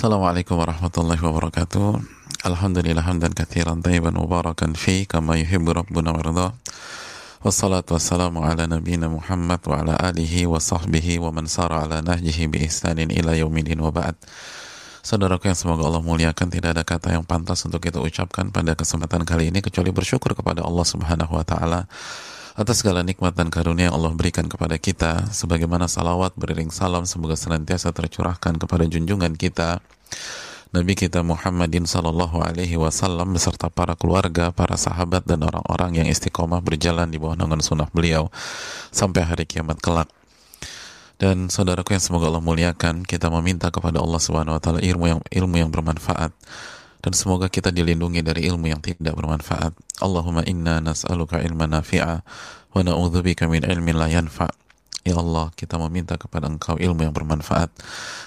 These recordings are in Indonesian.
Assalamualaikum warahmatullahi wabarakatuh. Alhamdulillah hamdan katsiran tayyiban mubarakan fi kama yuhibbu rabbuna warda. Wassalatu wassalamu ala nabiyyina Muhammad wa ala alihi wa sahbihi wa man sara ala nahjihi bi ihsanin ila yaumidin wa ba'd. Saudaraku yang semoga Allah muliakan tidak ada kata yang pantas untuk kita ucapkan pada kesempatan kali ini kecuali bersyukur kepada Allah Subhanahu wa taala atas segala nikmat dan karunia yang Allah berikan kepada kita sebagaimana salawat beriring salam semoga senantiasa tercurahkan kepada junjungan kita Nabi kita Muhammadin Sallallahu Alaihi Wasallam beserta para keluarga, para sahabat dan orang-orang yang istiqomah berjalan di bawah naungan sunnah beliau sampai hari kiamat kelak. Dan saudaraku yang semoga Allah muliakan, kita meminta kepada Allah Subhanahu Wa Taala ilmu yang ilmu yang bermanfaat dan semoga kita dilindungi dari ilmu yang tidak bermanfaat. Allahumma inna nas'aluka ilman nafi'a wa na'udzubika min ilmin la yanfa'. Ya Allah, kita meminta kepada Engkau ilmu yang bermanfaat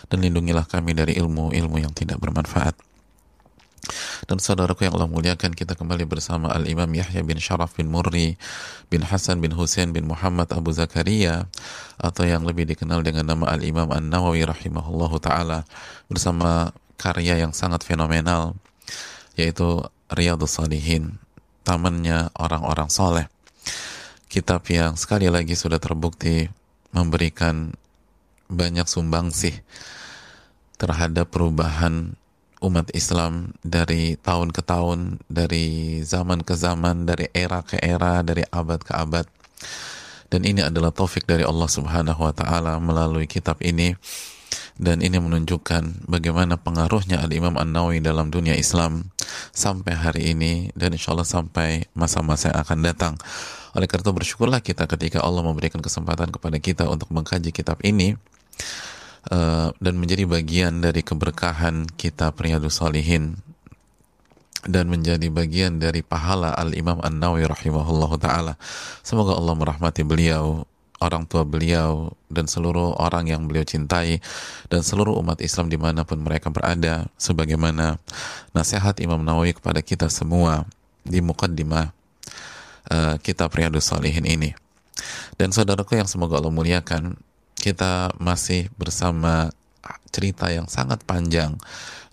dan lindungilah kami dari ilmu-ilmu yang tidak bermanfaat. Dan saudaraku yang Allah muliakan, kita kembali bersama Al-Imam Yahya bin Sharaf bin Murri bin Hasan bin Hussein bin Muhammad Abu Zakaria atau yang lebih dikenal dengan nama Al-Imam An-Nawawi rahimahullahu taala bersama karya yang sangat fenomenal yaitu Riyadus Salihin tamannya orang-orang soleh kitab yang sekali lagi sudah terbukti memberikan banyak sumbangsih terhadap perubahan umat Islam dari tahun ke tahun, dari zaman ke zaman, dari era ke era, dari abad ke abad. Dan ini adalah taufik dari Allah Subhanahu wa taala melalui kitab ini dan ini menunjukkan bagaimana pengaruhnya Al-Imam An-Nawawi dalam dunia Islam sampai hari ini dan insya Allah sampai masa-masa yang akan datang. Oleh karena itu bersyukurlah kita ketika Allah memberikan kesempatan kepada kita untuk mengkaji kitab ini uh, dan menjadi bagian dari keberkahan kitab Riyadus Salihin dan menjadi bagian dari pahala Al-Imam An-Nawawi rahimahullah ta'ala. Semoga Allah merahmati beliau, orang tua beliau dan seluruh orang yang beliau cintai dan seluruh umat Islam di mana pun mereka berada sebagaimana nasihat Imam Nawawi kepada kita semua di mukaddimah uh, kitab Riyadus Salihin ini. Dan saudaraku yang semoga Allah muliakan kita masih bersama cerita yang sangat panjang.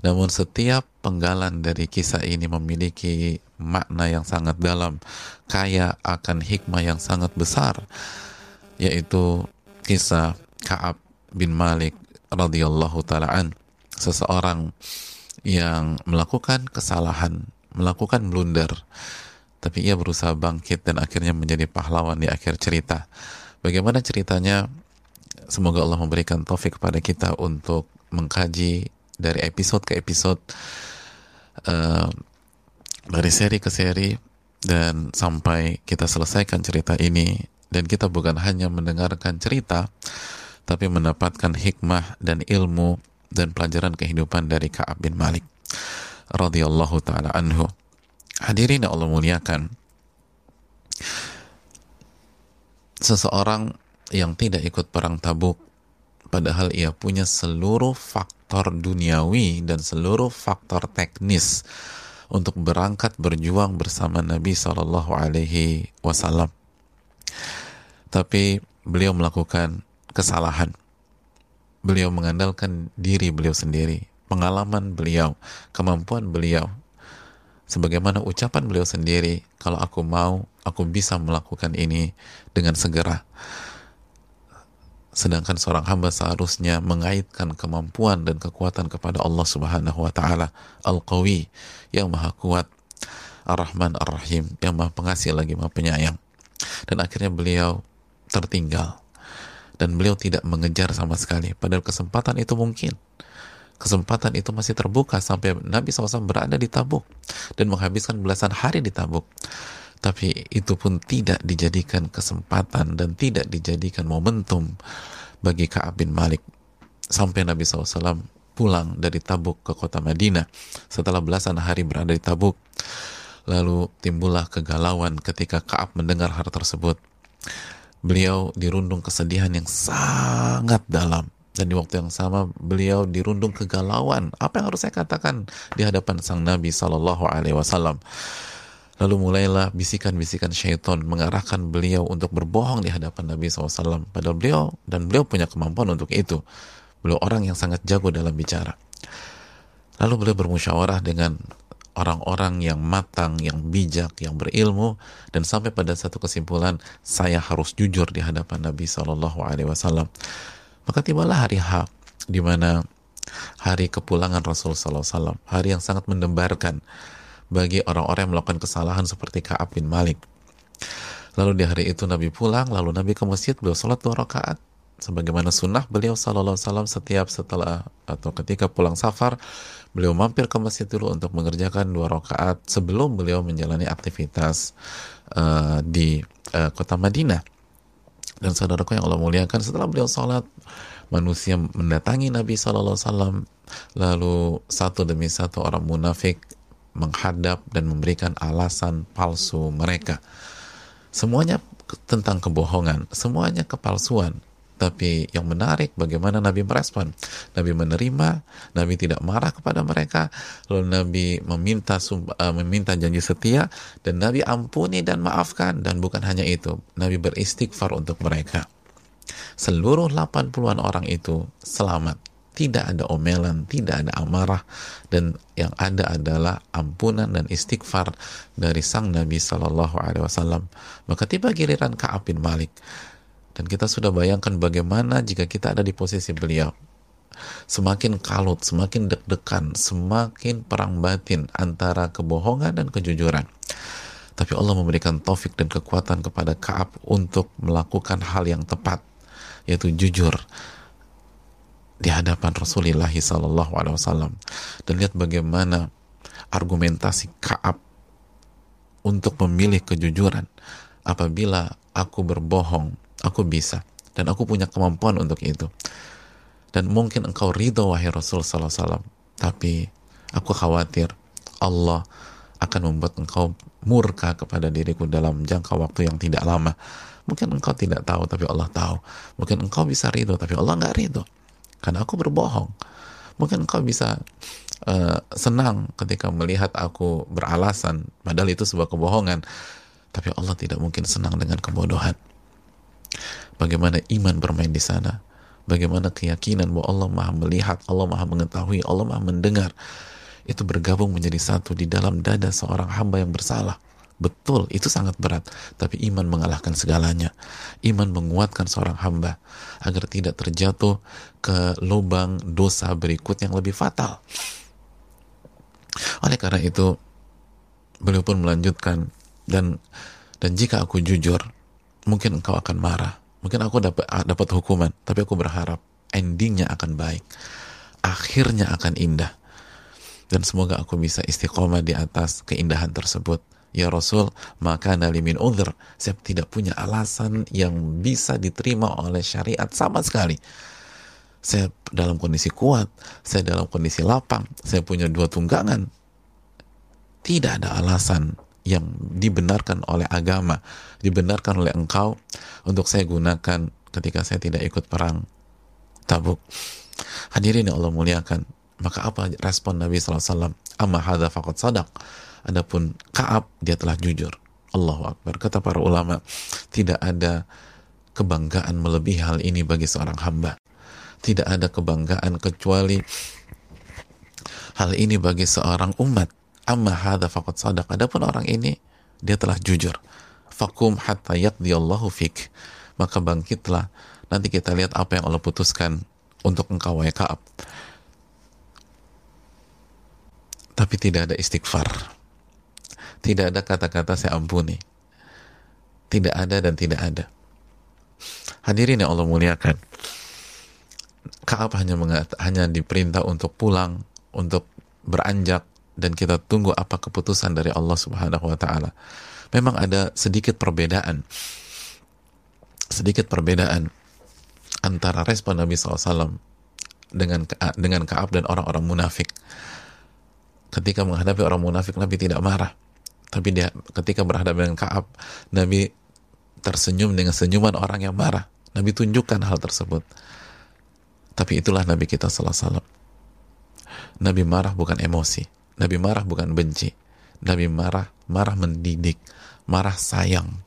Namun setiap penggalan dari kisah ini memiliki makna yang sangat dalam. Kaya akan hikmah yang sangat besar yaitu kisah Ka'ab bin Malik radhiyallahu taalaan seseorang yang melakukan kesalahan, melakukan blunder, tapi ia berusaha bangkit dan akhirnya menjadi pahlawan di akhir cerita. Bagaimana ceritanya? Semoga Allah memberikan taufik kepada kita untuk mengkaji dari episode ke episode, uh, dari seri ke seri, dan sampai kita selesaikan cerita ini dan kita bukan hanya mendengarkan cerita tapi mendapatkan hikmah dan ilmu dan pelajaran kehidupan dari Ka'ab bin Malik radhiyallahu taala anhu. Hadirin Allah muliakan. Seseorang yang tidak ikut perang Tabuk padahal ia punya seluruh faktor duniawi dan seluruh faktor teknis untuk berangkat berjuang bersama Nabi Shallallahu alaihi wasallam tapi beliau melakukan kesalahan. Beliau mengandalkan diri beliau sendiri, pengalaman beliau, kemampuan beliau. Sebagaimana ucapan beliau sendiri, kalau aku mau, aku bisa melakukan ini dengan segera. Sedangkan seorang hamba seharusnya mengaitkan kemampuan dan kekuatan kepada Allah Subhanahu wa taala, Al-Qawi, yang Maha Kuat, Ar-Rahman Ar-Rahim, yang Maha Pengasih lagi Maha Penyayang. Dan akhirnya beliau tertinggal. Dan beliau tidak mengejar sama sekali. Padahal kesempatan itu mungkin. Kesempatan itu masih terbuka sampai Nabi SAW berada di Tabuk. Dan menghabiskan belasan hari di Tabuk. Tapi itu pun tidak dijadikan kesempatan dan tidak dijadikan momentum bagi Ka'ab bin Malik sampai Nabi SAW pulang dari Tabuk ke kota Madinah setelah belasan hari berada di Tabuk lalu timbullah kegalauan ketika Ka'ab mendengar hal tersebut. Beliau dirundung kesedihan yang sangat dalam. Dan di waktu yang sama beliau dirundung kegalauan. Apa yang harus saya katakan di hadapan sang Nabi Shallallahu Alaihi Wasallam? Lalu mulailah bisikan-bisikan syaitan mengarahkan beliau untuk berbohong di hadapan Nabi SAW padahal beliau dan beliau punya kemampuan untuk itu. Beliau orang yang sangat jago dalam bicara. Lalu beliau bermusyawarah dengan orang-orang yang matang, yang bijak, yang berilmu, dan sampai pada satu kesimpulan, saya harus jujur di hadapan Nabi Shallallahu Alaihi Wasallam. Maka tibalah hari H, di mana hari kepulangan Rasul Sallallahu Alaihi Wasallam, hari yang sangat mendembarkan bagi orang-orang yang melakukan kesalahan seperti Kaab bin Malik. Lalu di hari itu Nabi pulang, lalu Nabi ke masjid, beliau sholat dua rakaat, sebagaimana sunnah beliau sallallahu wasallam setiap setelah atau ketika pulang safar beliau mampir ke masjid dulu untuk mengerjakan dua rakaat sebelum beliau menjalani aktivitas uh, di uh, kota Madinah. Dan saudaraku yang Allah muliakan setelah beliau sholat manusia mendatangi Nabi Wasallam lalu satu demi satu orang munafik menghadap dan memberikan alasan palsu mereka. Semuanya tentang kebohongan semuanya kepalsuan tapi yang menarik bagaimana Nabi merespon. Nabi menerima, Nabi tidak marah kepada mereka, lalu Nabi meminta uh, meminta janji setia dan Nabi ampuni dan maafkan dan bukan hanya itu, Nabi beristighfar untuk mereka. Seluruh 80-an orang itu selamat. Tidak ada omelan, tidak ada amarah, dan yang ada adalah ampunan dan istighfar dari sang Nabi Shallallahu Alaihi Wasallam. Maka tiba giliran Kaab bin Malik dan kita sudah bayangkan bagaimana jika kita ada di posisi beliau. Semakin kalut, semakin deg-degan, semakin perang batin antara kebohongan dan kejujuran. Tapi Allah memberikan taufik dan kekuatan kepada Kaab untuk melakukan hal yang tepat, yaitu jujur di hadapan Rasulullah Wasallam. Dan lihat bagaimana argumentasi Kaab untuk memilih kejujuran. Apabila aku berbohong, Aku bisa dan aku punya kemampuan untuk itu. Dan mungkin engkau ridho wahai Rasul sallallahu tapi aku khawatir Allah akan membuat engkau murka kepada diriku dalam jangka waktu yang tidak lama. Mungkin engkau tidak tahu, tapi Allah tahu. Mungkin engkau bisa ridho, tapi Allah nggak ridho. Karena aku berbohong. Mungkin engkau bisa uh, senang ketika melihat aku beralasan, padahal itu sebuah kebohongan. Tapi Allah tidak mungkin senang dengan kebodohan. Bagaimana iman bermain di sana? Bagaimana keyakinan bahwa Allah Maha melihat, Allah Maha mengetahui, Allah Maha mendengar. Itu bergabung menjadi satu di dalam dada seorang hamba yang bersalah. Betul, itu sangat berat. Tapi iman mengalahkan segalanya. Iman menguatkan seorang hamba agar tidak terjatuh ke lubang dosa berikut yang lebih fatal. Oleh karena itu, beliau pun melanjutkan dan dan jika aku jujur, mungkin engkau akan marah mungkin aku dapat ah, dapat hukuman tapi aku berharap endingnya akan baik akhirnya akan indah dan semoga aku bisa istiqomah di atas keindahan tersebut Ya Rasul, maka nalimin udhr. Saya tidak punya alasan yang bisa diterima oleh syariat sama sekali. Saya dalam kondisi kuat, saya dalam kondisi lapang, saya punya dua tunggangan. Tidak ada alasan yang dibenarkan oleh agama, dibenarkan oleh engkau untuk saya gunakan ketika saya tidak ikut perang tabuk. Hadirin yang Allah muliakan, maka apa respon Nabi SAW? Amma hadha faqad sadaq. Adapun Kaab, dia telah jujur. Allahu Akbar. Kata para ulama, tidak ada kebanggaan melebihi hal ini bagi seorang hamba. Tidak ada kebanggaan kecuali hal ini bagi seorang umat amma hadha faqad sadaq. Adapun orang ini dia telah jujur. Fakum hatta yaqdiyallahu fik. Maka bangkitlah. Nanti kita lihat apa yang Allah putuskan untuk engkau ya Ka'ab. Tapi tidak ada istighfar. Tidak ada kata-kata saya ampuni. Tidak ada dan tidak ada. Hadirin yang Allah muliakan. Kaab hanya mengat, hanya diperintah untuk pulang untuk beranjak dan kita tunggu apa keputusan dari Allah Subhanahu wa taala. Memang ada sedikit perbedaan. Sedikit perbedaan antara respon Nabi SAW dengan dengan Kaab dan orang-orang munafik. Ketika menghadapi orang munafik Nabi tidak marah. Tapi dia ketika berhadapan dengan Kaab, Nabi tersenyum dengan senyuman orang yang marah. Nabi tunjukkan hal tersebut. Tapi itulah Nabi kita sallallahu alaihi wasallam. Nabi marah bukan emosi Nabi marah bukan benci. Nabi marah, marah mendidik, marah sayang.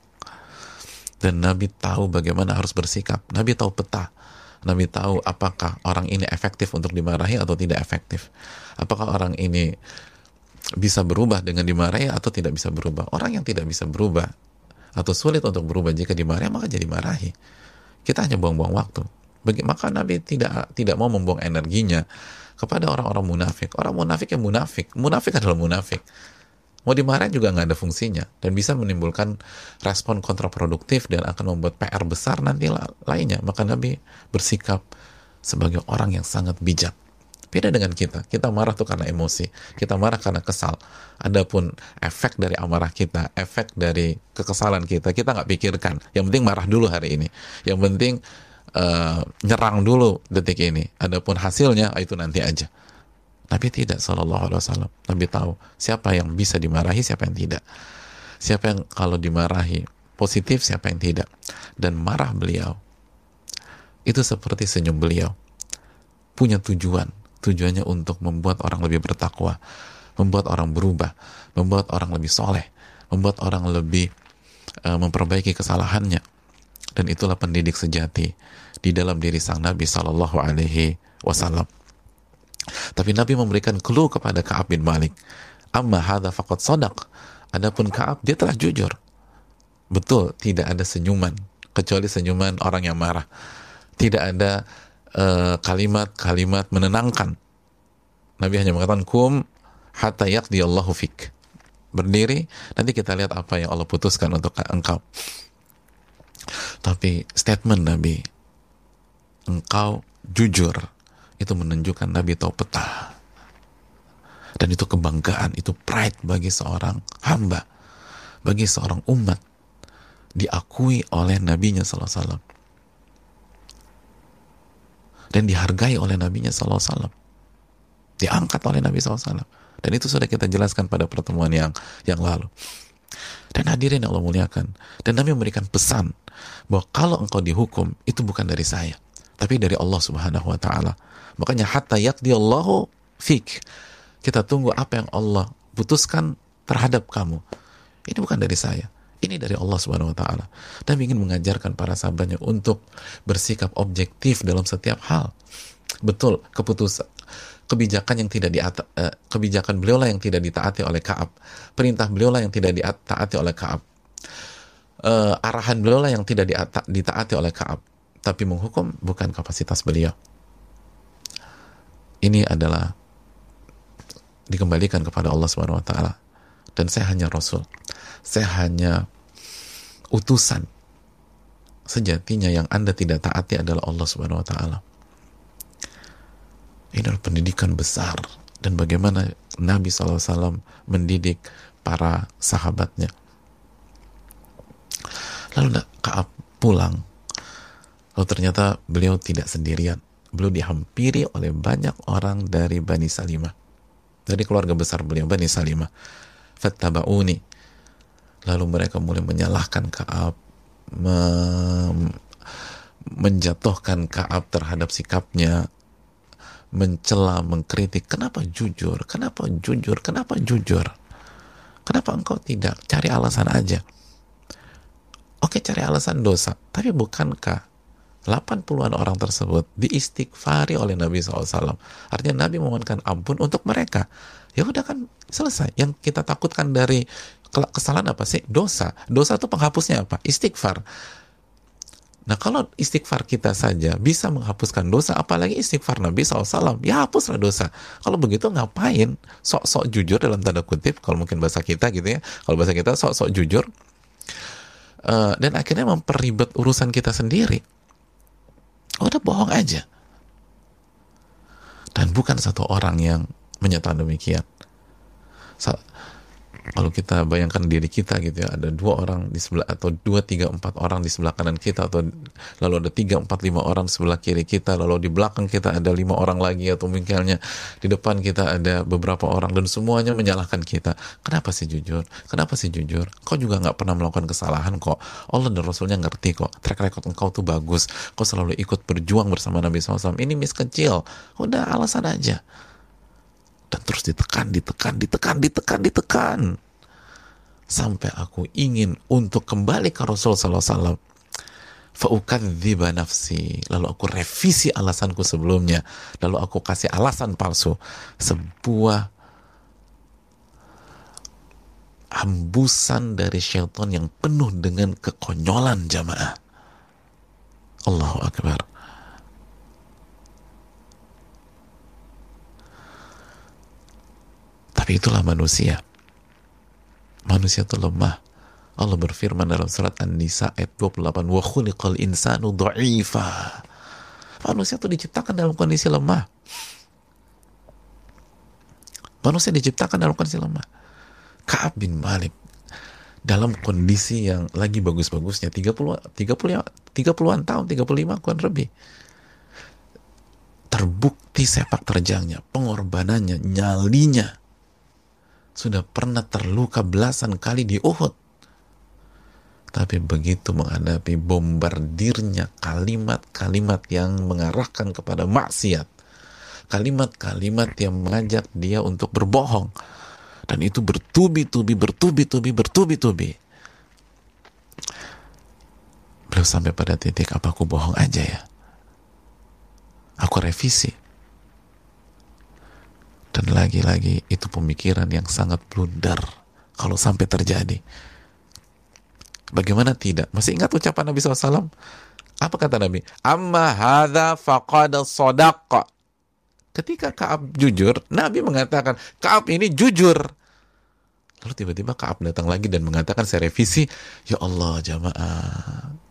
Dan Nabi tahu bagaimana harus bersikap. Nabi tahu peta. Nabi tahu apakah orang ini efektif untuk dimarahi atau tidak efektif. Apakah orang ini bisa berubah dengan dimarahi atau tidak bisa berubah. Orang yang tidak bisa berubah atau sulit untuk berubah jika dimarahi maka jadi marahi. Kita hanya buang-buang waktu. Maka Nabi tidak tidak mau membuang energinya kepada orang-orang munafik. Orang munafik yang munafik. Munafik adalah munafik. Mau dimarahin juga nggak ada fungsinya dan bisa menimbulkan respon kontraproduktif dan akan membuat PR besar nanti lainnya. Maka Nabi bersikap sebagai orang yang sangat bijak. Beda dengan kita. Kita marah tuh karena emosi. Kita marah karena kesal. Adapun efek dari amarah kita, efek dari kekesalan kita, kita nggak pikirkan. Yang penting marah dulu hari ini. Yang penting uh, nyerang dulu detik ini. Adapun hasilnya itu nanti aja. Nabi tidak Shallallahu Alaihi Wasallam. Nabi tahu siapa yang bisa dimarahi, siapa yang tidak. Siapa yang kalau dimarahi positif, siapa yang tidak. Dan marah beliau itu seperti senyum beliau. Punya tujuan. Tujuannya untuk membuat orang lebih bertakwa, membuat orang berubah, membuat orang lebih soleh, membuat orang lebih uh, memperbaiki kesalahannya. Dan itulah pendidik sejati di dalam diri sang Nabi Shallallahu Alaihi Wasallam. Tapi Nabi memberikan clue kepada Ka'ab bin Malik. Amma hadha faqad sadaq. Adapun Ka'ab, dia telah jujur. Betul, tidak ada senyuman. Kecuali senyuman orang yang marah. Tidak ada eh, kalimat-kalimat uh, menenangkan. Nabi hanya mengatakan, Kum hatta Allahu fik. Berdiri, nanti kita lihat apa yang Allah putuskan untuk engkau. Tapi statement Nabi, engkau jujur itu menunjukkan Nabi tahu peta. Dan itu kebanggaan itu pride bagi seorang hamba bagi seorang umat diakui oleh nabinya sallallahu wasallam. Dan dihargai oleh nabinya sallallahu wasallam. Diangkat oleh nabi sallallahu alaihi dan itu sudah kita jelaskan pada pertemuan yang yang lalu. Dan hadirin yang Allah muliakan. Dan Nabi memberikan pesan bahwa kalau engkau dihukum itu bukan dari saya tapi dari Allah Subhanahu wa taala Makanya hatta Allahu fik. Kita tunggu apa yang Allah putuskan terhadap kamu. Ini bukan dari saya. Ini dari Allah Subhanahu wa taala. Dan ingin mengajarkan para sahabatnya untuk bersikap objektif dalam setiap hal. Betul, keputusan kebijakan yang tidak diata, eh, kebijakan beliau lah yang tidak ditaati oleh Kaab. Perintah beliau lah yang tidak ditaati oleh Kaab. Eh, arahan beliau lah yang tidak ditaati oleh Kaab. Tapi menghukum bukan kapasitas beliau ini adalah dikembalikan kepada Allah Subhanahu wa taala dan saya hanya rasul. Saya hanya utusan. Sejatinya yang Anda tidak taati adalah Allah Subhanahu wa taala. Ini adalah pendidikan besar dan bagaimana Nabi SAW mendidik para sahabatnya. Lalu Kaab pulang. Lalu ternyata beliau tidak sendirian. Beliau dihampiri oleh banyak orang dari Bani Salimah. Dari keluarga besar beliau Bani Salimah. Fattaba'uni. Lalu mereka mulai menyalahkan Kaab me menjatuhkan Kaab terhadap sikapnya mencela, mengkritik kenapa jujur, kenapa jujur, kenapa jujur? Kenapa engkau tidak cari alasan aja? Oke cari alasan dosa tapi bukankah 80-an orang tersebut diistighfari oleh Nabi SAW. Artinya Nabi memohonkan ampun untuk mereka. Ya udah kan selesai. Yang kita takutkan dari kesalahan apa sih? Dosa. Dosa itu penghapusnya apa? Istighfar. Nah kalau istighfar kita saja bisa menghapuskan dosa, apalagi istighfar Nabi SAW, ya hapuslah dosa. Kalau begitu ngapain sok-sok jujur dalam tanda kutip, kalau mungkin bahasa kita gitu ya, kalau bahasa kita sok-sok jujur, uh, dan akhirnya memperribet urusan kita sendiri udah bohong aja. Dan bukan satu orang yang menyatakan demikian kalau kita bayangkan diri kita gitu ya ada dua orang di sebelah atau dua tiga empat orang di sebelah kanan kita atau lalu ada tiga empat lima orang di sebelah kiri kita lalu di belakang kita ada lima orang lagi atau misalnya di depan kita ada beberapa orang dan semuanya menyalahkan kita. Kenapa sih jujur? Kenapa sih jujur? Kau juga nggak pernah melakukan kesalahan kok. Allah dan Rasulnya ngerti kok. Track record engkau tuh bagus. Kau selalu ikut berjuang bersama Nabi SAW ini miss kecil. Udah alasan aja dan terus ditekan, ditekan, ditekan, ditekan, ditekan. Sampai aku ingin untuk kembali ke Rasul Sallallahu Alaihi Wasallam. Nafsi. Lalu aku revisi alasanku sebelumnya. Lalu aku kasih alasan palsu. Sebuah hembusan dari syaitan yang penuh dengan kekonyolan jamaah. Allahu Akbar tapi itulah manusia. Manusia itu lemah. Allah berfirman dalam surat An-Nisa ayat 28 wa khuliqal insanu dha'ifa. Manusia itu diciptakan dalam kondisi lemah. Manusia diciptakan dalam kondisi lemah. Ka'ab bin Malik dalam kondisi yang lagi bagus-bagusnya 30 30 30-an tahun 35 tahun lebih. Terbukti sepak terjangnya pengorbanannya nyalinya sudah pernah terluka belasan kali di Uhud tapi begitu menghadapi bombardirnya kalimat-kalimat yang mengarahkan kepada maksiat, kalimat-kalimat yang mengajak dia untuk berbohong, dan itu bertubi-tubi, bertubi-tubi, bertubi-tubi. Belum sampai pada titik apa aku bohong aja ya. Aku revisi. Dan lagi-lagi itu pemikiran yang sangat blunder kalau sampai terjadi Bagaimana tidak? Masih ingat ucapan Nabi SAW? Apa kata Nabi? Amma hadha faqada sodaqa. Ketika Kaab jujur, Nabi mengatakan, Kaab ini jujur. Lalu tiba-tiba Kaab datang lagi dan mengatakan, saya revisi, Ya Allah jamaah.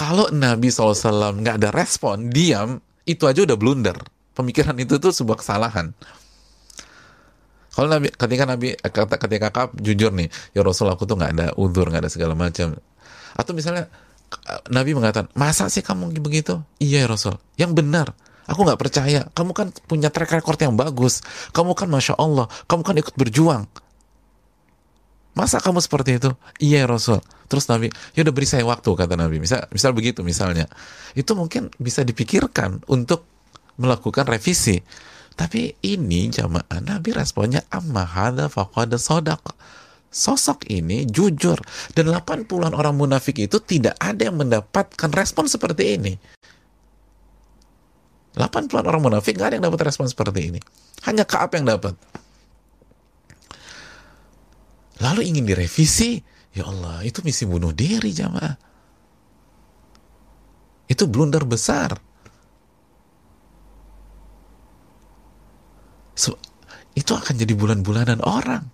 Kalau Nabi SAW nggak ada respon, diam, itu aja udah blunder. Pemikiran itu tuh sebuah kesalahan. Kalau Nabi ketika Nabi kata ketika Ka'ab jujur nih, ya Rasul aku tuh nggak ada udur, nggak ada segala macam. Atau misalnya Nabi mengatakan, masa sih kamu begitu? Iya ya Rasul, yang benar. Aku nggak percaya. Kamu kan punya track record yang bagus. Kamu kan masya Allah. Kamu kan ikut berjuang. Masa kamu seperti itu? Iya ya Rasul. Terus Nabi, ya udah beri saya waktu kata Nabi. Misal, misal begitu misalnya. Itu mungkin bisa dipikirkan untuk melakukan revisi. Tapi ini jamaah Nabi responnya amma hadha faqada sodaq. Sosok ini jujur dan 80-an orang munafik itu tidak ada yang mendapatkan respon seperti ini. 80-an orang munafik gak ada yang dapat respon seperti ini. Hanya Kaab yang dapat. Lalu ingin direvisi, ya Allah, itu misi bunuh diri jamaah. Itu blunder besar. So, itu akan jadi bulan-bulanan orang.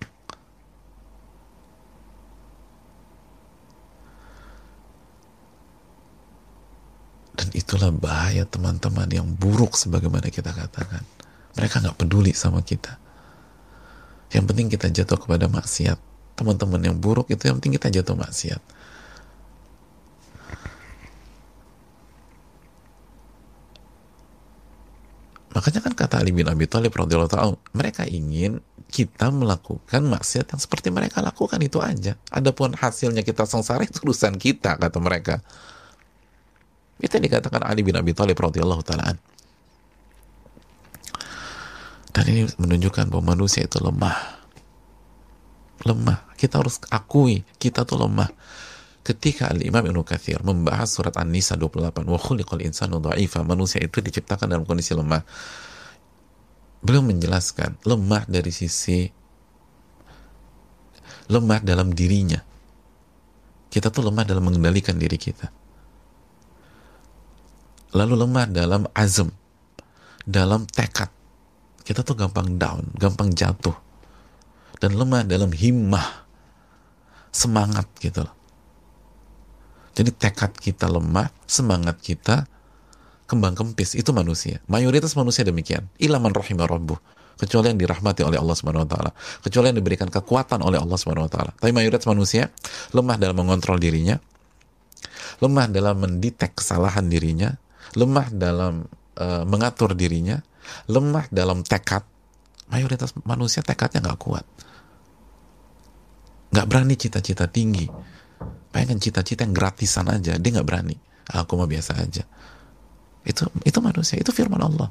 Dan itulah bahaya teman-teman yang buruk sebagaimana kita katakan. Mereka nggak peduli sama kita. Yang penting kita jatuh kepada maksiat. Teman-teman yang buruk itu yang penting kita jatuh maksiat. Makanya kan kata Ali bin Abi Thalib radhiyallahu taala, mereka ingin kita melakukan maksiat yang seperti mereka lakukan itu aja. Adapun hasilnya kita sengsara itu urusan kita kata mereka. Itu yang dikatakan Ali bin Abi Thalib radhiyallahu taala. Dan ini menunjukkan bahwa manusia itu lemah. Lemah. Kita harus akui kita tuh lemah. Ketika Al-Imam Ibnu Katsir membahas surat An-Nisa 28 wa khuliqal insanu dha'ifa manusia itu diciptakan dalam kondisi lemah. Beliau menjelaskan lemah dari sisi lemah dalam dirinya. Kita tuh lemah dalam mengendalikan diri kita. Lalu lemah dalam azam dalam tekad. Kita tuh gampang down gampang jatuh dan lemah dalam himmah semangat gitu loh jadi tekad kita lemah, semangat kita kembang kempis. Itu manusia. Mayoritas manusia demikian. Ilaman rahimah. Kecuali yang dirahmati oleh Allah Subhanahu wa taala. Kecuali yang diberikan kekuatan oleh Allah Subhanahu wa taala. Tapi mayoritas manusia lemah dalam mengontrol dirinya, lemah dalam mendetek kesalahan dirinya, lemah dalam uh, mengatur dirinya, lemah dalam tekad. Mayoritas manusia tekadnya nggak kuat nggak berani cita-cita tinggi. Pengen cita-cita yang gratisan aja. Dia nggak berani. Aku mah biasa aja. Itu itu manusia. Itu firman Allah.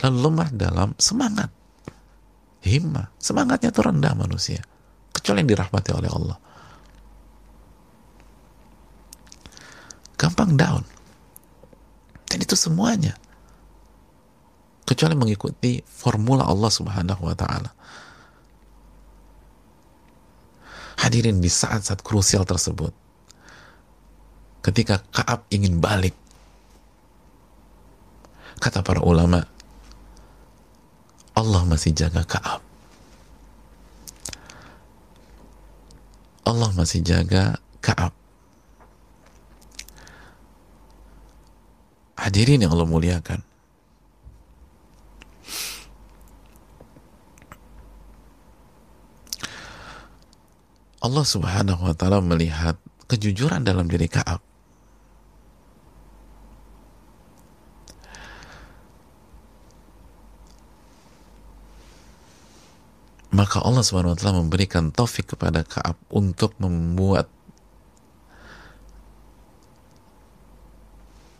Lalu lemah dalam semangat. Himmah. Semangatnya itu rendah manusia. Kecuali yang dirahmati oleh Allah. Gampang down. Dan itu semuanya. Kecuali mengikuti formula Allah Subhanahu wa taala. Hadirin di saat-saat krusial tersebut, ketika Kaab ingin balik, kata para ulama, Allah masih jaga Kaab. Allah masih jaga Kaab. Hadirin yang Allah muliakan. Allah Subhanahu wa taala melihat kejujuran dalam diri Ka'ab. Maka Allah Subhanahu wa taala memberikan taufik kepada Ka'ab untuk membuat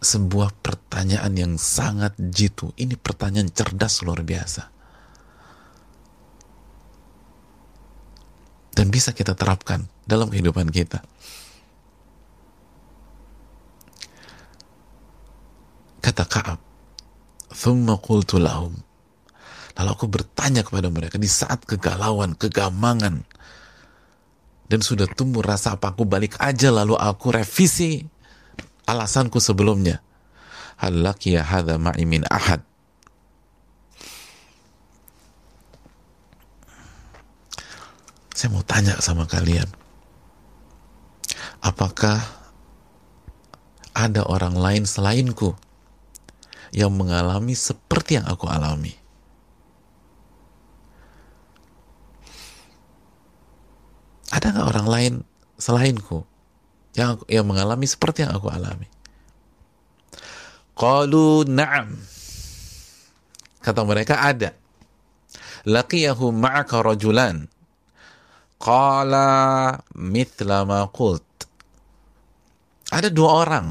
sebuah pertanyaan yang sangat jitu. Ini pertanyaan cerdas luar biasa. Dan bisa kita terapkan dalam kehidupan kita. Kata Ka'ab, "Thumma qultu lahum." Lalu aku bertanya kepada mereka di saat kegalauan, kegamangan, dan sudah tumbuh rasa apa aku balik aja lalu aku revisi alasanku sebelumnya. Hal laqiya hadha ma'i min ahad. Saya mau tanya sama kalian. Apakah ada orang lain selainku yang mengalami seperti yang aku alami? Ada nggak orang lain selainku yang yang mengalami seperti yang aku alami. Qalu na'am. Kata mereka ada. Laqiyahu ma'aka rajulan. Qala mithla ma qult. Ada dua orang.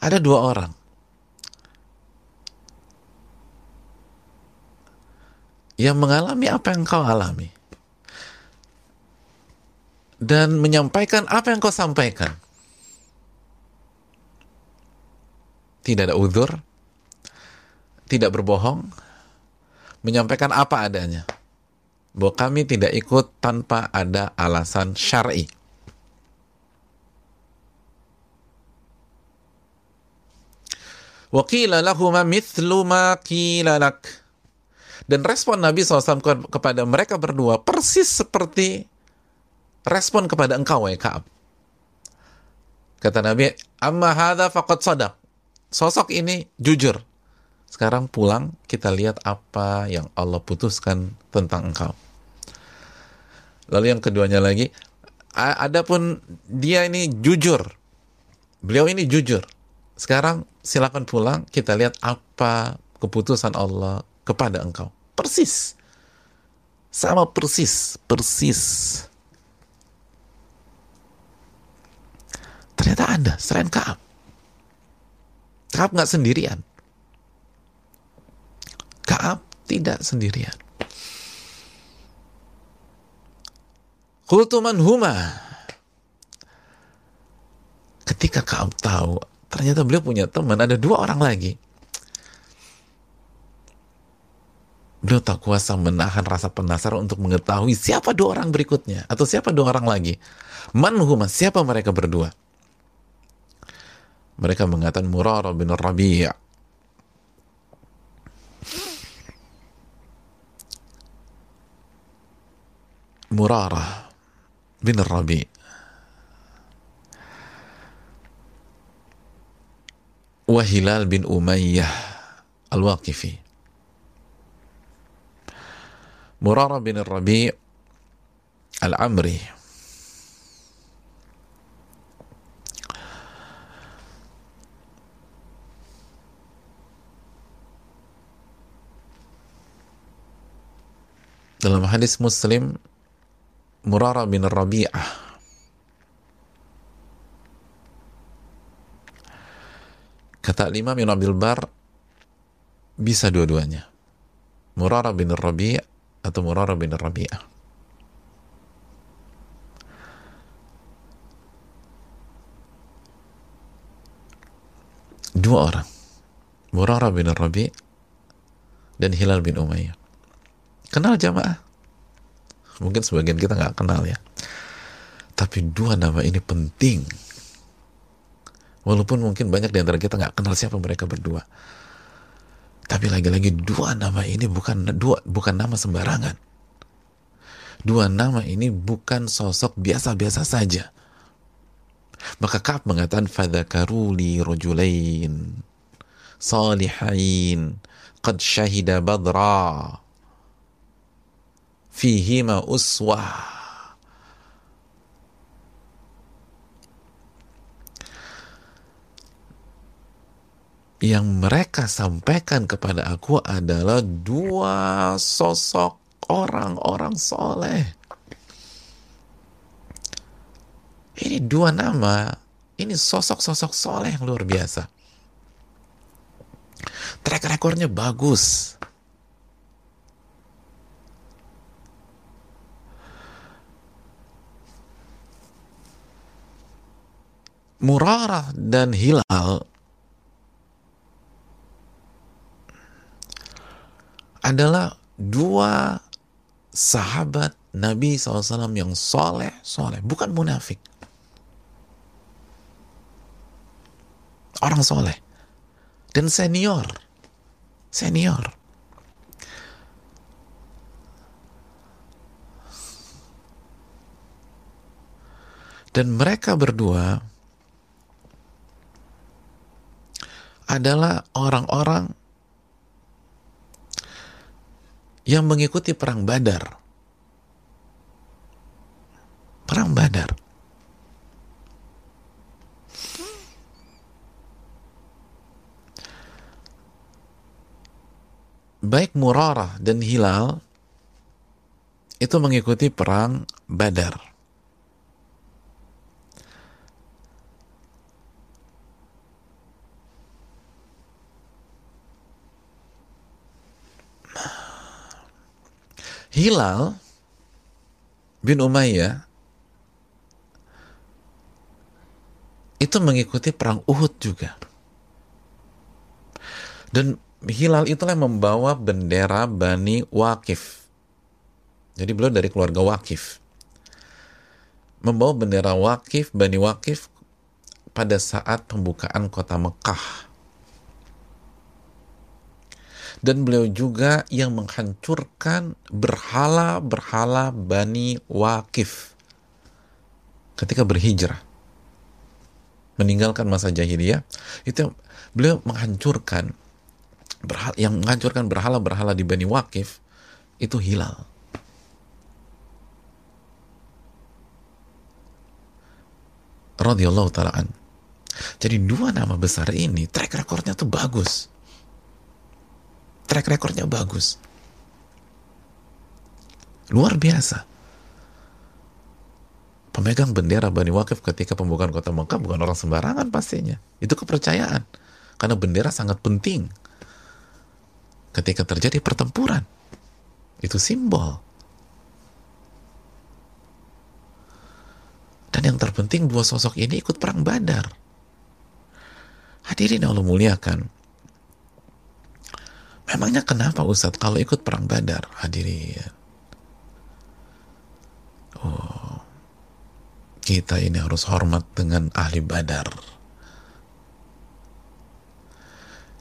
Ada dua orang. Yang mengalami apa yang kau alami dan menyampaikan apa yang kau sampaikan. Tidak ada uzur, tidak berbohong, menyampaikan apa adanya. Bahwa kami tidak ikut tanpa ada alasan syar'i. Dan respon Nabi SAW kepada mereka berdua persis seperti respon kepada engkau ya Ka'ab. Kata Nabi, amma hadha faqad sadaq. Sosok ini jujur. Sekarang pulang kita lihat apa yang Allah putuskan tentang engkau. Lalu yang keduanya lagi, adapun dia ini jujur. Beliau ini jujur. Sekarang silakan pulang, kita lihat apa keputusan Allah kepada engkau. Persis. Sama persis, persis. Ternyata ada selain Kaab. Kaab nggak sendirian. Kaab tidak sendirian. Kultuman huma. Ketika Kaab tahu, ternyata beliau punya teman, ada dua orang lagi. Beliau tak kuasa menahan rasa penasaran untuk mengetahui siapa dua orang berikutnya atau siapa dua orang lagi. Manhuma, siapa mereka berdua? Mereka mengatakan Murarah bin Rabi' Murarah bin Rabi' Wahilal bin Umayyah Al-Waqifi Murarah bin Rabi' Al-Amri Dalam hadis Muslim Murara bin Rabi'ah. Kata lima bin Abil Bar bisa dua-duanya. Murara bin Rabi'ah atau Murara bin Rabi'ah. Dua orang. Murara bin Rabi' dan Hilal bin Umayyah. Kenal jamaah? Mungkin sebagian kita nggak kenal ya. Tapi dua nama ini penting. Walaupun mungkin banyak di antara kita nggak kenal siapa mereka berdua. Tapi lagi-lagi dua nama ini bukan dua bukan nama sembarangan. Dua nama ini bukan sosok biasa-biasa saja. Maka Ka'ab mengatakan fadzakaruli rajulain salihain qad syahida badra fihima uswah yang mereka sampaikan kepada aku adalah dua sosok orang-orang soleh. Ini dua nama, ini sosok-sosok soleh yang luar biasa track recordnya bagus. Murarah dan Hilal adalah dua sahabat Nabi SAW yang soleh, soleh, bukan munafik. Orang soleh. Dan senior senior. Dan mereka berdua adalah orang-orang yang mengikuti perang Badar. Perang Badar. baik Murarah dan Hilal itu mengikuti perang Badar. Hilal bin Umayyah itu mengikuti perang Uhud juga. Dan Hilal itulah yang membawa bendera Bani Wakif. Jadi beliau dari keluarga Wakif. Membawa bendera Wakif, Bani Wakif pada saat pembukaan kota Mekah. Dan beliau juga yang menghancurkan berhala-berhala Bani Wakif ketika berhijrah. Meninggalkan masa jahiliyah, itu beliau menghancurkan berhala, yang menghancurkan berhala-berhala di Bani Wakif itu hilal. radhiyallahu taalaan. Jadi dua nama besar ini track recordnya tuh bagus. Track recordnya bagus. Luar biasa. Pemegang bendera Bani Wakif ketika pembukaan kota Mekah bukan orang sembarangan pastinya. Itu kepercayaan. Karena bendera sangat penting ketika terjadi pertempuran. Itu simbol. Dan yang terpenting dua sosok ini ikut perang Badar. Hadirin Allah muliakan. Memangnya kenapa Ustadz kalau ikut perang Badar? Hadirin. Oh, kita ini harus hormat dengan ahli Badar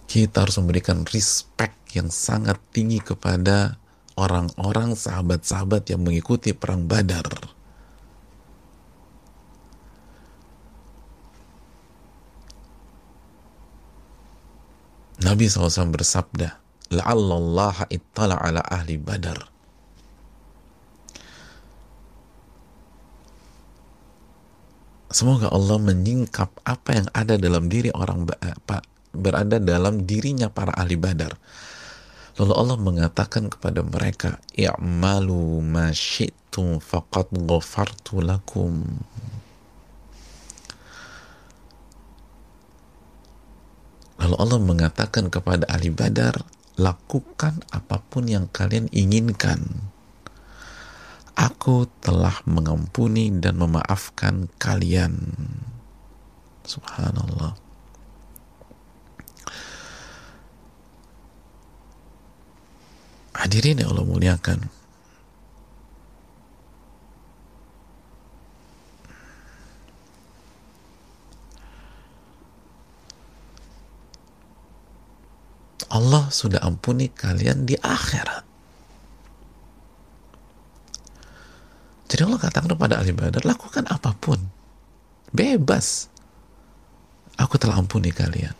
kita harus memberikan respect yang sangat tinggi kepada orang-orang sahabat-sahabat yang mengikuti perang Badar. Nabi SAW bersabda, La'allallaha ittala ala ahli badar. Semoga Allah menyingkap apa yang ada dalam diri orang berada dalam dirinya para ahli badar. Lalu Allah mengatakan kepada mereka, "I'malu ma syi'tum faqad ghafartu lakum." Lalu Allah mengatakan kepada ahli badar, lakukan apa pun yang kalian inginkan. Aku telah mengampuni dan memaafkan kalian. Subhanallah. Hadirin yang Allah muliakan. Allah sudah ampuni kalian di akhirat. Jadi Allah katakan kepada ahli badar, lakukan apa pun. Bebas. Aku telah ampuni kalian.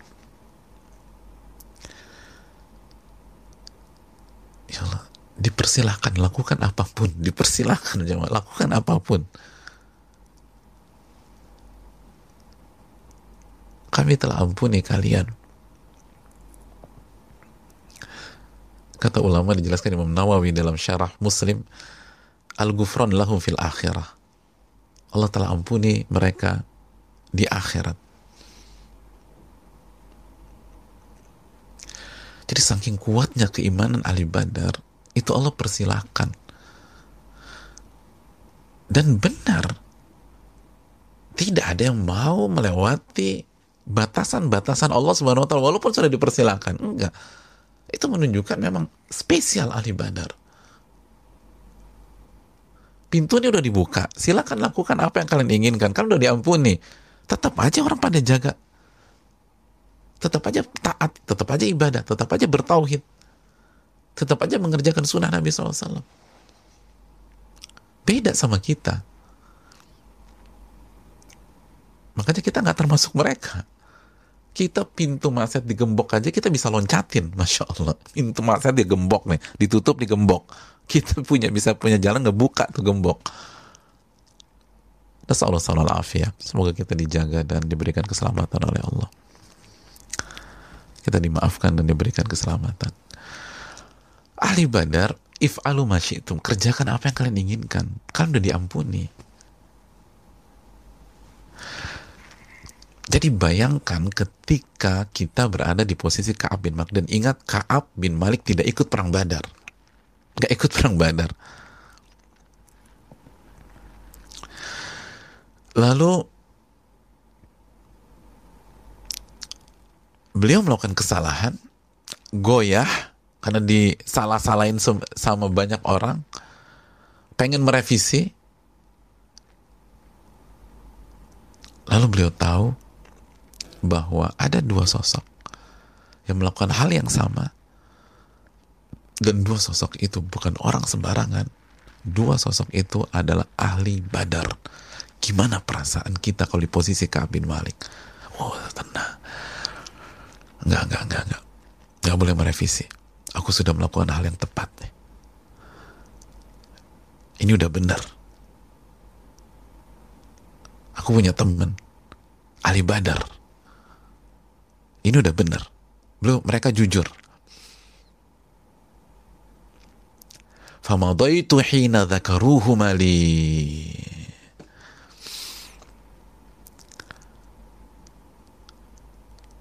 Ya Allah, dipersilahkan lakukan apa pun. Dipersilahkan jemaah, lakukan apa pun. Kami telah ampuni kalian. Kata ulama dijelaskan Imam Nawawi dalam syarah Muslim, Al-Ghufran lahum fil akhirah. Allah telah ampuni mereka di akhirat. Jadi saking kuatnya keimanan ahli badar, itu Allah persilahkan. Dan benar, tidak ada yang mau melewati batasan-batasan Allah Subhanahu wa taala walaupun sudah dipersilahkan. Enggak itu menunjukkan memang spesial ahli badar pintunya udah dibuka. Silakan lakukan apa yang kalian inginkan. Kan udah diampuni. Tetap aja orang pada jaga. Tetap aja taat. Tetap aja ibadah. Tetap aja bertauhid. Tetap aja mengerjakan sunnah Nabi SAW beda sama kita. Makanya kita nggak termasuk mereka kita pintu maset digembok aja kita bisa loncatin. Masya Allah. Pintu maset digembok nih. Ditutup digembok. Kita punya bisa punya jalan ngebuka tuh gembok. Allah salah ya semoga kita dijaga dan diberikan keselamatan oleh Allah. Kita dimaafkan dan diberikan keselamatan. Ahli badar if alu itu kerjakan apa yang kalian inginkan. Kalian udah diampuni Jadi bayangkan ketika kita berada di posisi Ka'ab bin Malik dan ingat Ka'ab bin Malik tidak ikut perang Badar. Gak ikut perang Badar. Lalu beliau melakukan kesalahan, goyah karena disalah-salahin sama banyak orang, pengen merevisi, lalu beliau tahu bahwa ada dua sosok yang melakukan hal yang sama. Dan dua sosok itu bukan orang sembarangan. Dua sosok itu adalah ahli badar. Gimana perasaan kita kalau di posisi Ka'ab bin Malik? Oh tenang. Enggak enggak enggak enggak enggak boleh merevisi. Aku sudah melakukan hal yang tepat nih. Ini udah benar. Aku punya teman ahli badar ini udah benar. Belum, mereka jujur. Famadaitu hina dhakaruhu mali.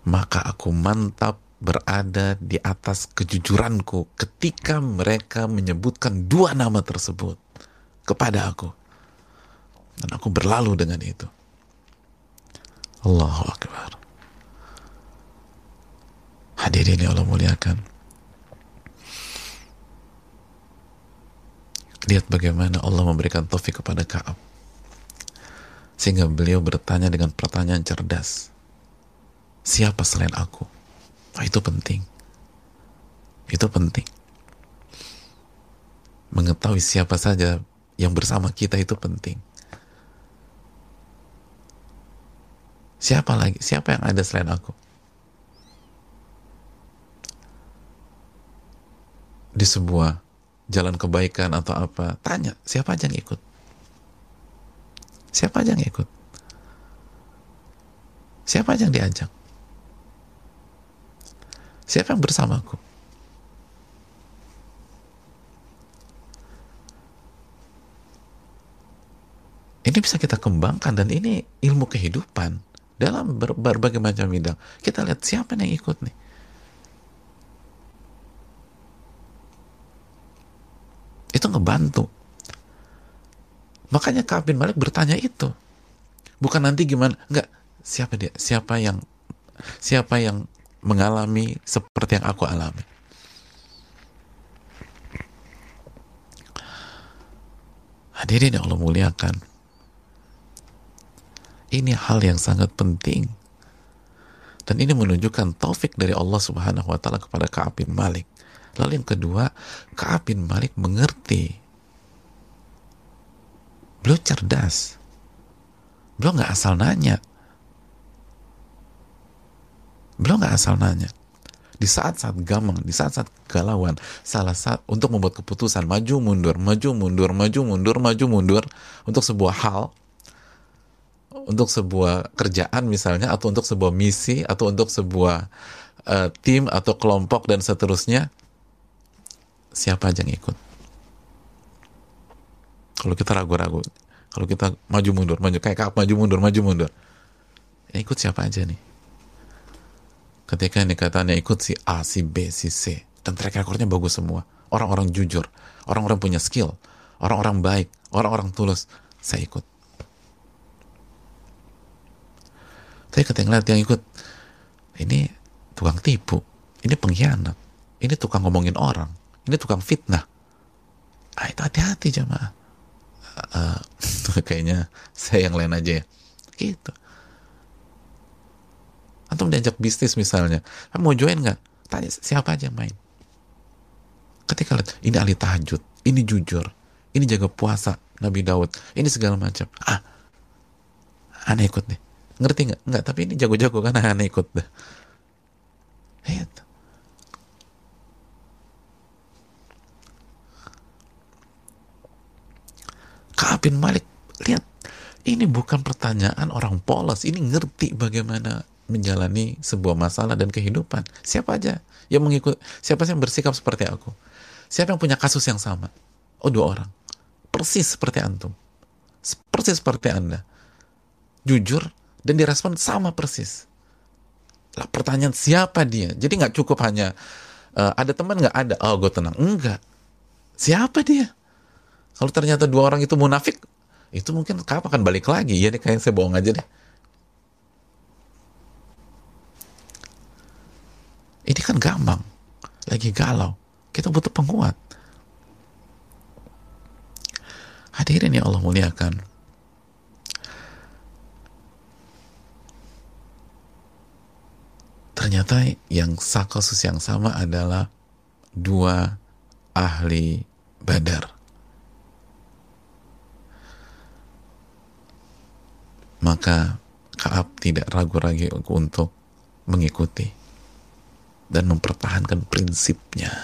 Maka aku mantap berada di atas kejujuranku ketika mereka menyebutkan dua nama tersebut kepada aku. Dan aku berlalu dengan itu. Allahu Akbar. Hadirin yang Allah muliakan. Lihat bagaimana Allah memberikan taufik kepada Kaab. Sehingga beliau bertanya dengan pertanyaan cerdas. Siapa selain aku? Oh, itu penting. Itu penting. Mengetahui siapa saja yang bersama kita itu penting. Siapa lagi? Siapa yang ada selain aku? Di sebuah jalan kebaikan atau apa, tanya siapa aja yang ikut. Siapa aja yang ikut? Siapa aja yang diajak? Siapa yang bersamaku? Ini bisa kita kembangkan dan ini ilmu kehidupan dalam berbagai macam bidang. Kita lihat siapa yang ikut nih. Makanya Ka'ab bin Malik bertanya itu. Bukan nanti gimana, enggak, siapa dia? Siapa yang siapa yang mengalami seperti yang aku alami? Hadirin yang Allah muliakan. Ini hal yang sangat penting. Dan ini menunjukkan taufik dari Allah Subhanahu wa taala kepada Ka'ab bin Malik. Lalu yang kedua, Ka'ab bin Malik mengerti Beliau cerdas. Beliau nggak asal nanya. Beliau nggak asal nanya. Di saat-saat gamang, di saat-saat galauan, salah saat untuk membuat keputusan maju mundur, maju mundur, maju mundur, maju mundur untuk sebuah hal, untuk sebuah kerjaan misalnya, atau untuk sebuah misi, atau untuk sebuah uh, tim atau kelompok dan seterusnya, siapa aja yang ikut? Kalau kita ragu-ragu, kalau kita maju mundur, maju kayak kayak maju mundur, maju mundur, ya ikut siapa aja nih? ketika ini katanya ikut si A, si B, si C dan track recordnya bagus semua. Orang-orang jujur orang-orang punya skill orang-orang baik orang-orang tulus saya ikut. Saya ketika ngeliat yang ikut ini tukang tipu ini pengkhianat ini tukang ngomongin orang ini tukang fitnah. Ah, itu hati-hati jemaah uh, kayaknya saya yang lain aja ya. Gitu. Atau diajak bisnis misalnya. Mau join nggak? Tanya siapa aja main? Ketika lihat ini ahli tahajud ini jujur ini jaga puasa Nabi Daud ini segala macam. Ah aneh ikut deh. Ngerti nggak? Nggak tapi ini jago-jago kan aneh ikut deh. Itu Kaab bin Malik lihat ini bukan pertanyaan orang polos ini ngerti bagaimana menjalani sebuah masalah dan kehidupan. Siapa aja yang mengikut, siapa yang bersikap seperti aku? Siapa yang punya kasus yang sama? Oh, dua orang. Persis seperti antum. Persis seperti Anda. Jujur dan direspon sama persis. Lah pertanyaan siapa dia? Jadi nggak cukup hanya uh, ada teman nggak ada. Oh, gue tenang. Enggak. Siapa dia? Kalau ternyata dua orang itu munafik, itu mungkin kapan akan balik lagi? Ya nih kayak saya bohong aja deh Ini kan gampang. Lagi galau. Kita butuh penguat. Hadirin yang Allah muliakan. Ternyata yang kasus yang sama adalah dua ahli badar. Maka Kaab tidak ragu-ragu untuk mengikuti dan mempertahankan prinsipnya.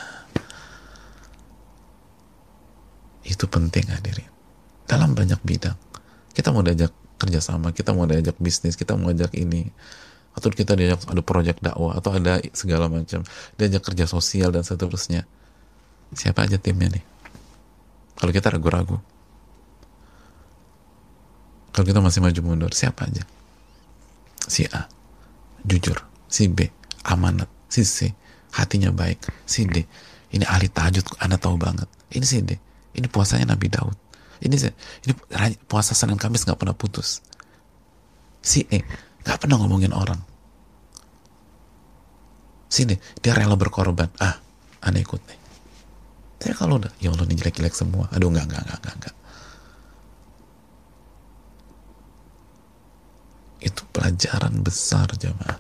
Itu penting hadirin. Dalam banyak bidang. Kita mau diajak kerjasama, kita mau diajak bisnis, kita mau diajak ini. Atau kita diajak ada proyek dakwah, atau ada segala macam. Diajak kerja sosial dan seterusnya. Siapa aja timnya nih? Kalau kita ragu-ragu. Kalau kita masih maju mundur, siapa aja? Si A, jujur. Si B, amanat. Si C hatinya baik. Si D ini ahli tahajud anda tahu banget. Ini si D ini puasanya Nabi Daud. Ini ini puasa Senin Kamis nggak pernah putus. Si E nggak pernah ngomongin orang. Si D dia rela berkorban. Ah anda ikut nih. Tapi kalau udah ya Allah ini jelek-jelek semua. Aduh nggak nggak nggak nggak itu pelajaran besar jamaah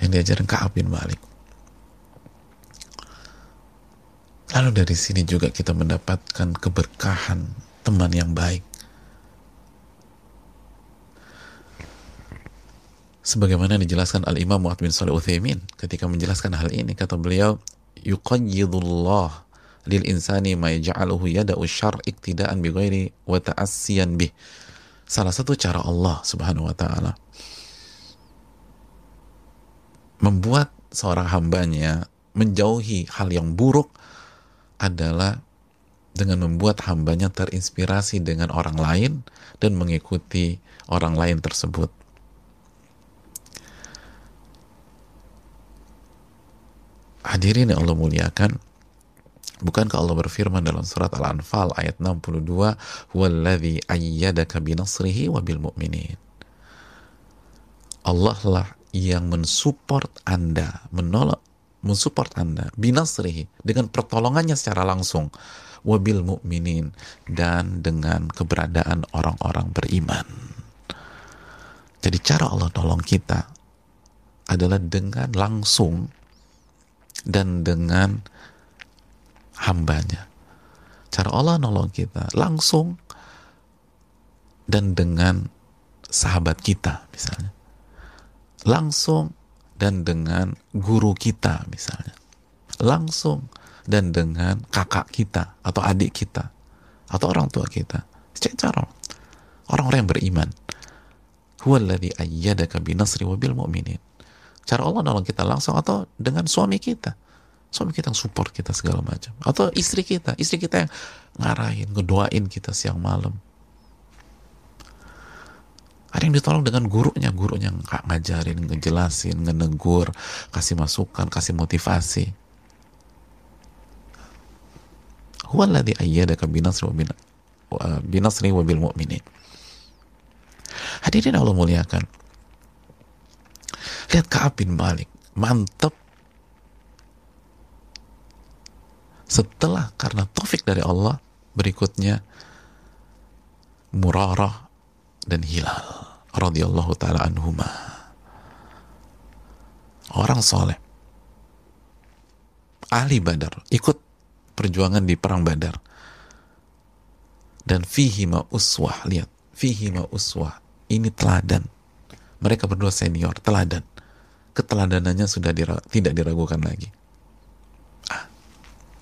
yang diajarkan Ka'ab bin Malik. Lalu dari sini juga kita mendapatkan keberkahan teman yang baik. Sebagaimana dijelaskan Al-Imam Muhammad bin Salih Uthaymin ketika menjelaskan hal ini, kata beliau, yuqayyidullah lil insani ma yaj'aluhu yada'u syar iktidaan bi ghairi wa ta'assiyan bih. Salah satu cara Allah Subhanahu wa taala membuat seorang hambanya menjauhi hal yang buruk adalah dengan membuat hambanya terinspirasi dengan orang lain dan mengikuti orang lain tersebut. Hadirin yang Allah muliakan, bukankah Allah berfirman dalam surat Al-Anfal ayat 62, "Huwallazi ayyadaka binasrihi wa bil mu'minin." Allah lah yang mensupport Anda, menolong mensupport Anda binasrihi dengan pertolongannya secara langsung wabil mukminin dan dengan keberadaan orang-orang beriman. Jadi cara Allah tolong kita adalah dengan langsung dan dengan hambanya. Cara Allah nolong kita langsung dan dengan sahabat kita misalnya. Langsung dan dengan guru kita misalnya. Langsung dan dengan kakak kita atau adik kita atau orang tua kita. Secara orang-orang yang beriman. Huwaladzi ayyadaka binasri wabil mu'minin. Cara Allah nolong kita langsung atau dengan suami kita. Suami kita yang support kita segala macam. Atau istri kita. Istri kita yang ngarahin, ngedoain kita siang malam. Ada yang ditolong dengan gurunya. Gurunya nggak ngajarin, ngejelasin, ngenegur, kasih masukan, kasih motivasi. Huwaladzi ayyadaka binasri wa binasri wa bil mu'minin. Hadirin Allah muliakan. Lihat Ka'ab bin Malik, mantep. Setelah karena taufik dari Allah, berikutnya Murarah dan Hilal radhiyallahu taala anhuma. Orang soleh. Ahli Badar, ikut perjuangan di perang Badar. Dan fihi ma uswah, lihat, fihi ma uswah. Ini teladan. Mereka berdua senior, teladan keteladanannya sudah dira tidak diragukan lagi.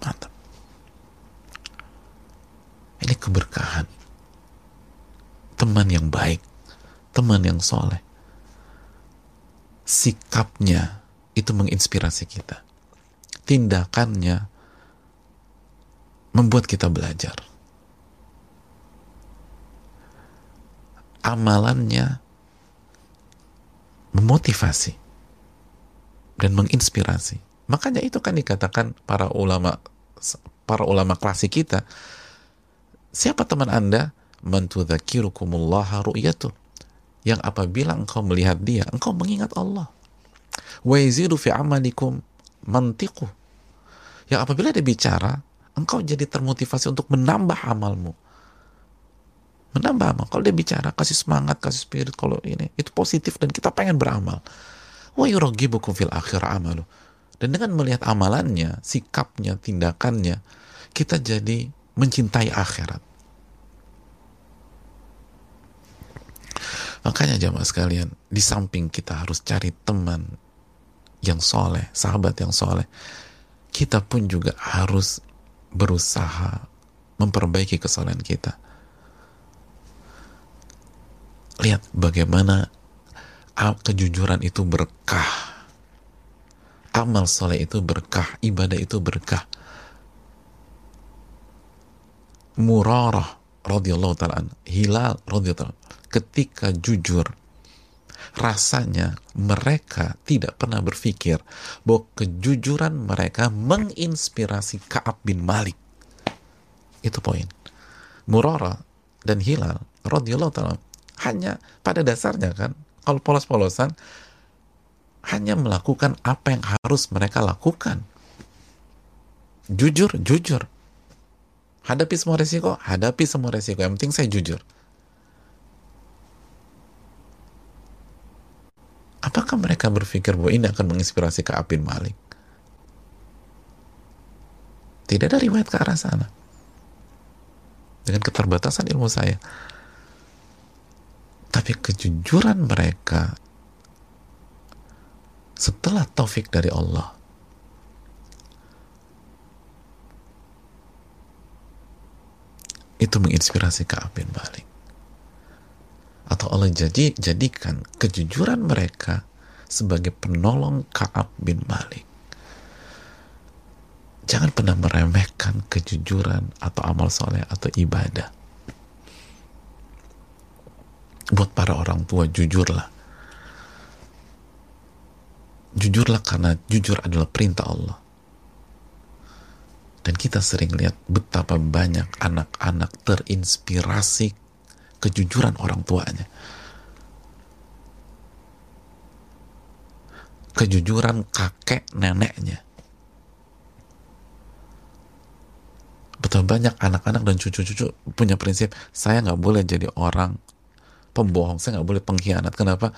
Mantap. Ini keberkahan. Teman yang baik, teman yang soleh. Sikapnya itu menginspirasi kita. Tindakannya membuat kita belajar. Amalannya memotivasi dan menginspirasi. Makanya itu kan dikatakan para ulama para ulama klasik kita. Siapa teman Anda? Mentudzakirukumullah ru'yatu. Yang apabila engkau melihat dia, engkau mengingat Allah. Wa yazidu fi amalikum mantiku. Yang apabila dia bicara, engkau jadi termotivasi untuk menambah amalmu. Menambah amal. Kalau dia bicara, kasih semangat, kasih spirit. Kalau ini, itu positif dan kita pengen beramal wa yuragibukum fil akhir amalu. Dan dengan melihat amalannya, sikapnya, tindakannya, kita jadi mencintai akhirat. Makanya jamaah sekalian, di samping kita harus cari teman yang soleh, sahabat yang soleh, kita pun juga harus berusaha memperbaiki kesalahan kita. Lihat bagaimana kejujuran itu berkah amal soleh itu berkah ibadah itu berkah. Murarah radhiyallahu taala hilal radhiyallahu ketika jujur rasanya mereka tidak pernah berpikir bahwa kejujuran mereka menginspirasi Ka'ab bin Malik. Itu poin. Murara dan Hilal radhiyallahu taala hanya pada dasarnya kan kalau polos-polosan hanya melakukan apa yang harus mereka lakukan. Jujur, jujur. Hadapi semua resiko, hadapi semua resiko. Yang penting saya jujur. Apakah mereka berpikir bahwa ini akan menginspirasi ke Abin Malik? Tidak ada riwayat ke arah sana. Dengan keterbatasan ilmu saya tapi kejujuran mereka setelah taufik dari Allah itu menginspirasi Ka'ab bin Malik. Atau Allah jadi jadikan kejujuran mereka sebagai penolong Ka'ab bin Malik. Jangan pernah meremehkan kejujuran atau amal soleh atau ibadah. Buat para orang tua jujurlah jujurlah karena jujur adalah perintah Allah. Dan kita sering lihat betapa banyak anak-anak terinspirasi kejujuran orang tuanya. Kejujuran kakek neneknya. Betapa banyak anak-anak dan cucu-cucu punya prinsip saya nggak boleh jadi orang pembohong saya nggak boleh pengkhianat. Kenapa?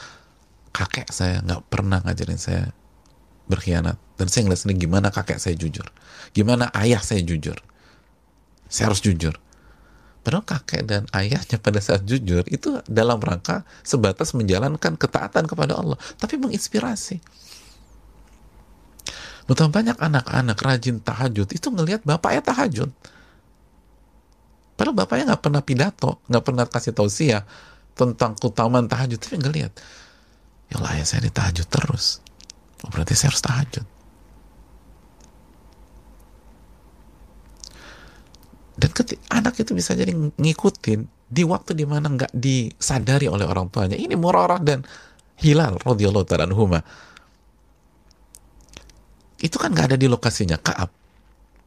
Kakek saya nggak pernah ngajarin saya berkhianat. Dan saya ngeliat sendiri gimana kakek saya jujur. Gimana ayah saya jujur. Saya harus jujur. Padahal kakek dan ayahnya pada saat jujur itu dalam rangka sebatas menjalankan ketaatan kepada Allah. Tapi menginspirasi. Betapa banyak anak-anak rajin tahajud itu ngelihat bapaknya tahajud. Padahal bapaknya nggak pernah pidato, nggak pernah kasih tausiah tentang keutamaan tahajud, tapi ngelihat, ya Allah ya saya ditahajud terus. Oh, berarti saya harus tahajud. Dan ketika anak itu bisa jadi ngikutin di waktu di mana nggak disadari oleh orang tuanya. Ini Murarah dan Hilal radhiyallahu ta'ala anhuma itu kan nggak ada di lokasinya Kaab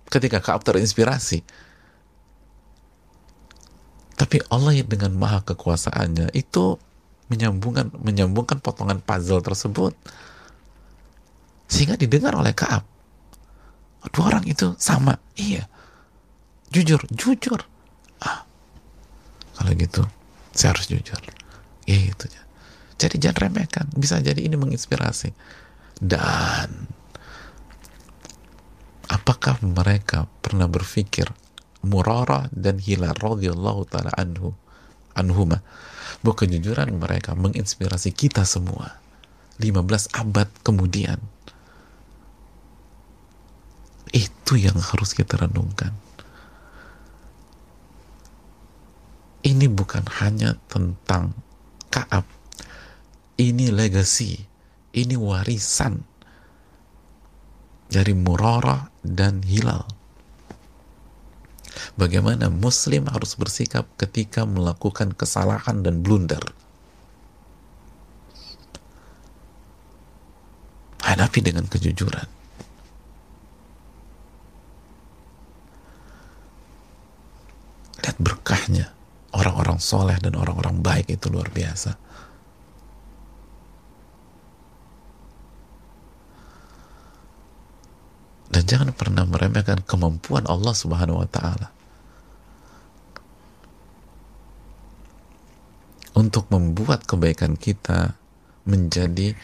ketika Kaab terinspirasi tapi Allah dengan maha kekuasaannya itu menyambungkan menyambungkan potongan puzzle tersebut sehingga didengar oleh Kaab. Dua orang itu sama. Iya. Jujur jujur. Ah. Kalau gitu saya harus jujur. Gitu jadi jangan remehkan. Bisa jadi ini menginspirasi. Dan apakah mereka pernah berpikir Murarah dan Hilal radhiyallahu taala anhu anhuma bahwa kejujuran mereka menginspirasi kita semua. 15 abad kemudian. Itu yang harus kita renungkan. Ini bukan hanya tentang Kaab. Ini legacy ini warisan dari Murarah dan Hilal. Bagaimana Muslim harus bersikap ketika melakukan kesalahan dan blunder. Hadapi dengan kejujuran. Lihat berkahnya orang-orang soleh dan orang-orang baik itu luar biasa. Dan jangan pernah meremehkan kemampuan Allah Subhanahu wa taala. Untuk membuat kebaikan kita menjadi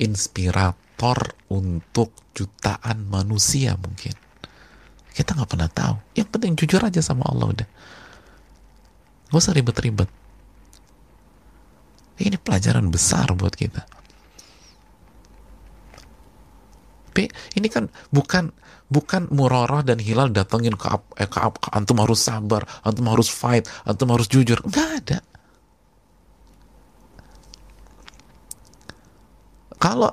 inspirator untuk jutaan manusia mungkin. Kita nggak pernah tahu. Yang penting jujur aja sama Allah udah. Gak usah ribet-ribet. Ini pelajaran besar buat kita. Tapi ini kan bukan bukan Murarah dan Hilal datangin ke eh, ke antum harus sabar, antum harus fight, antum harus jujur. Enggak ada. Kalau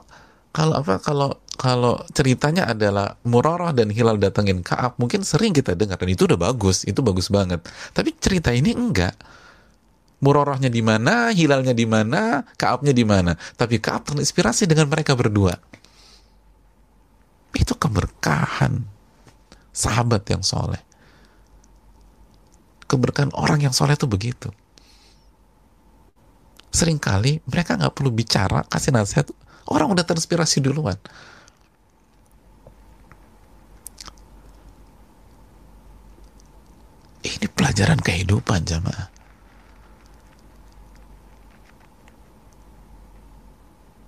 kalau apa kalau kalau ceritanya adalah Murarah dan Hilal datangin Kaab, mungkin sering kita dengar dan itu udah bagus, itu bagus banget. Tapi cerita ini enggak. Murarahnya di mana, Hilalnya di mana, Kaabnya di mana. Tapi Kaab terinspirasi dengan mereka berdua itu keberkahan sahabat yang soleh. Keberkahan orang yang soleh itu begitu. Seringkali mereka nggak perlu bicara kasih nasihat. Orang udah terinspirasi duluan. Ini pelajaran kehidupan jamaah.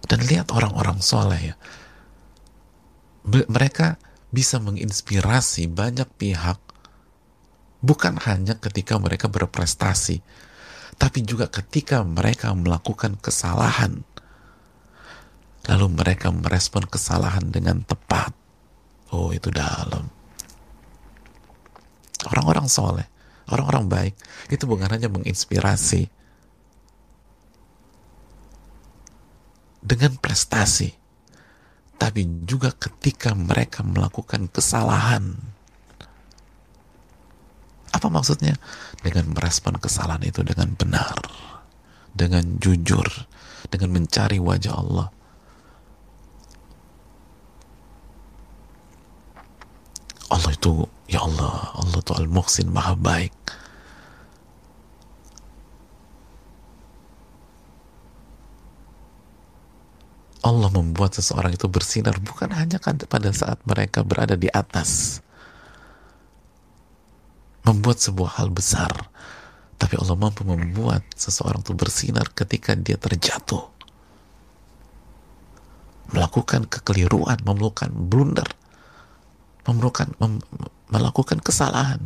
Dan lihat orang-orang soleh ya mereka bisa menginspirasi banyak pihak bukan hanya ketika mereka berprestasi tapi juga ketika mereka melakukan kesalahan. Lalu mereka merespon kesalahan dengan tepat. Oh itu dalam. Orang-orang soleh orang-orang baik itu bukan hanya menginspirasi dengan prestasi tapi juga ketika mereka melakukan kesalahan. Apa maksudnya? Dengan merespon kesalahan itu dengan benar, dengan jujur, dengan mencari wajah Allah. Allah itu, ya Allah, Allah itu Al-Muhsin, Maha Baik. Allah membuat seseorang itu bersinar bukan hanya kan pada saat mereka berada di atas. Membuat sebuah hal besar. Tapi Allah mampu membuat seseorang itu bersinar ketika dia terjatuh. Melakukan kekeliruan melakukan blunder melakukan mem, melakukan kesalahan.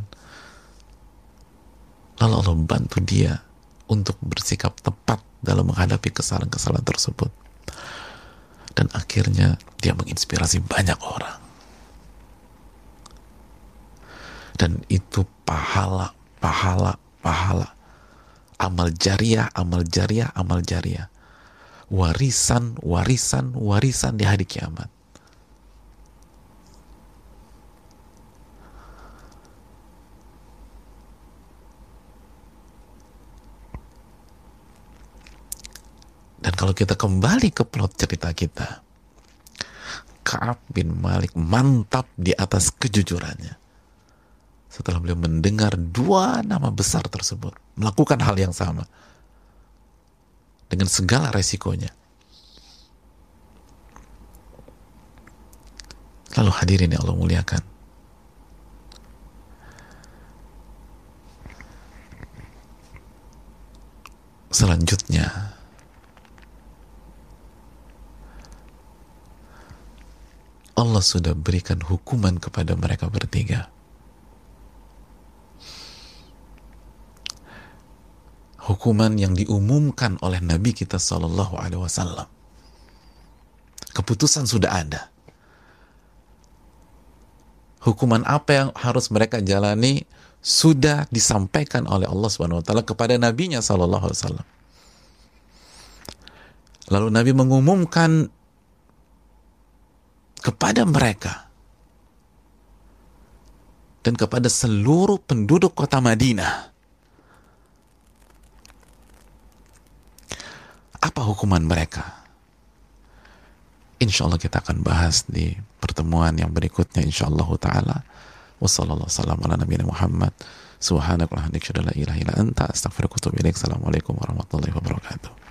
Lalu Allah bantu dia untuk bersikap tepat dalam menghadapi kesalahan-kesalahan tersebut dan akhirnya dia menginspirasi banyak orang. Dan itu pahala pahala pahala. Amal jariah amal jariah amal jariah. Warisan warisan warisan di hari kiamat kalau kita kembali ke plot cerita kita, Kaab bin Malik mantap di atas kejujurannya. Setelah beliau mendengar dua nama besar tersebut, melakukan hal yang sama. Dengan segala resikonya. Lalu hadirin yang Allah muliakan. Selanjutnya, Allah sudah berikan hukuman kepada mereka bertiga. Hukuman yang diumumkan oleh Nabi kita Sallallahu Alaihi Wasallam. Keputusan sudah ada. Hukuman apa yang harus mereka jalani sudah disampaikan oleh Allah Subhanahu Wa Taala kepada Nabi-Nya Sallallahu Alaihi Wasallam. Lalu Nabi mengumumkan kepada mereka dan kepada seluruh penduduk kota Madinah. Apa hukuman mereka? Insya Allah kita akan bahas di pertemuan yang berikutnya insya Allah ta'ala wassalamualaikum warahmatullahi wabarakatuh